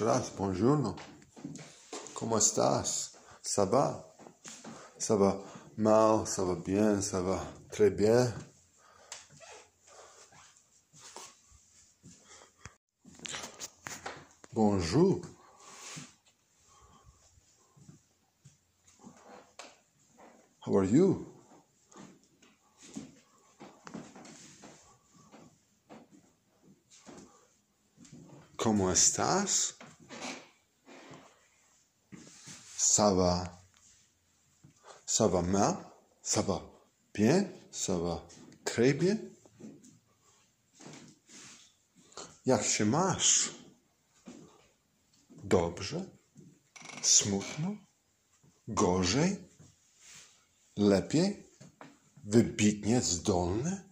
Raz. Buongiorno. Comment estás? Ça va? Ça va mal, ça va bien, ça va très bien? Bonjour. How are you? ¿Cómo estás? Mal? Bien? Très bien? Jak się masz? Dobrze? Smutno? Gorzej? Lepiej? Wybitnie zdolny?